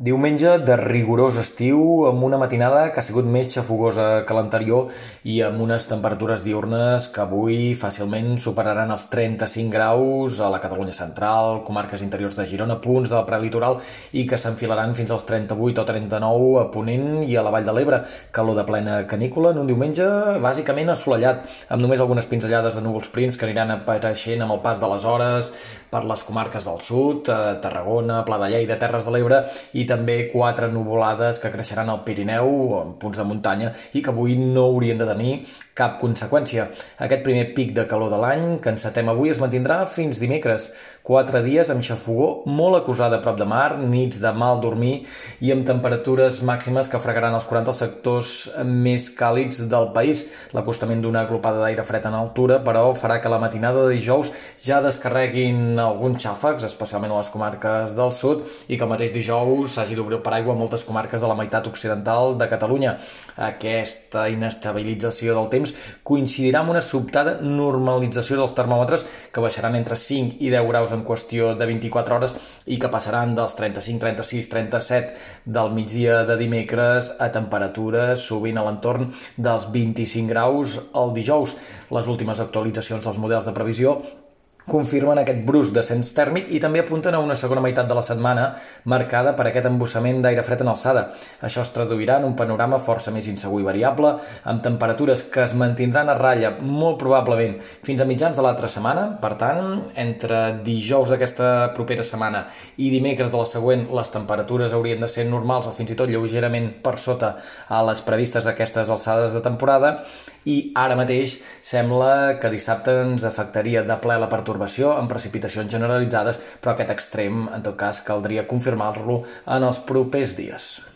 Diumenge de rigorós estiu, amb una matinada que ha sigut més xafogosa que l'anterior i amb unes temperatures diurnes que avui fàcilment superaran els 35 graus a la Catalunya central, comarques interiors de Girona, punts del prelitoral i que s'enfilaran fins als 38 o 39 a Ponent i a la Vall de l'Ebre. Calor de plena canícula en un diumenge bàsicament assolellat, amb només algunes pinzellades de núvols prims que aniran apareixent amb el pas de les hores per les comarques del sud, Tarragona, Pla de Lleida, Terres de l'Ebre i també quatre nuvolades que creixeran al Pirineu, en punts de muntanya, i que avui no haurien de tenir cap conseqüència. Aquest primer pic de calor de l'any que encetem avui es mantindrà fins dimecres. Quatre dies amb xafogó molt acusada a prop de mar, nits de mal dormir i amb temperatures màximes que fregaran els 40 sectors més càlids del país. L'acostament d'una aglopada d'aire fred en altura, però, farà que la matinada de dijous ja descarreguin alguns xàfecs, especialment a les comarques del sud, i que el mateix dijous s'hagi d'obrir el paraigua a moltes comarques de la meitat occidental de Catalunya. Aquesta inestabilització del temps coincidirà amb una sobtada normalització dels termòmetres que baixaran entre 5 i 10 graus en qüestió de 24 hores i que passaran dels 35, 36, 37 del migdia de dimecres a temperatures sovint a l'entorn dels 25 graus el dijous. Les últimes actualitzacions dels models de previsió confirmen aquest brusc descens tèrmic i també apunten a una segona meitat de la setmana marcada per aquest embussament d'aire fred en alçada. Això es traduirà en un panorama força més insegur i variable, amb temperatures que es mantindran a ratlla molt probablement fins a mitjans de l'altra setmana. Per tant, entre dijous d'aquesta propera setmana i dimecres de la següent, les temperatures haurien de ser normals o fins i tot lleugerament per sota a les previstes aquestes alçades de temporada i ara mateix sembla que dissabte ens afectaria de ple la perturbació pertorbació amb precipitacions generalitzades, però aquest extrem, en tot cas, caldria confirmar-lo en els propers dies.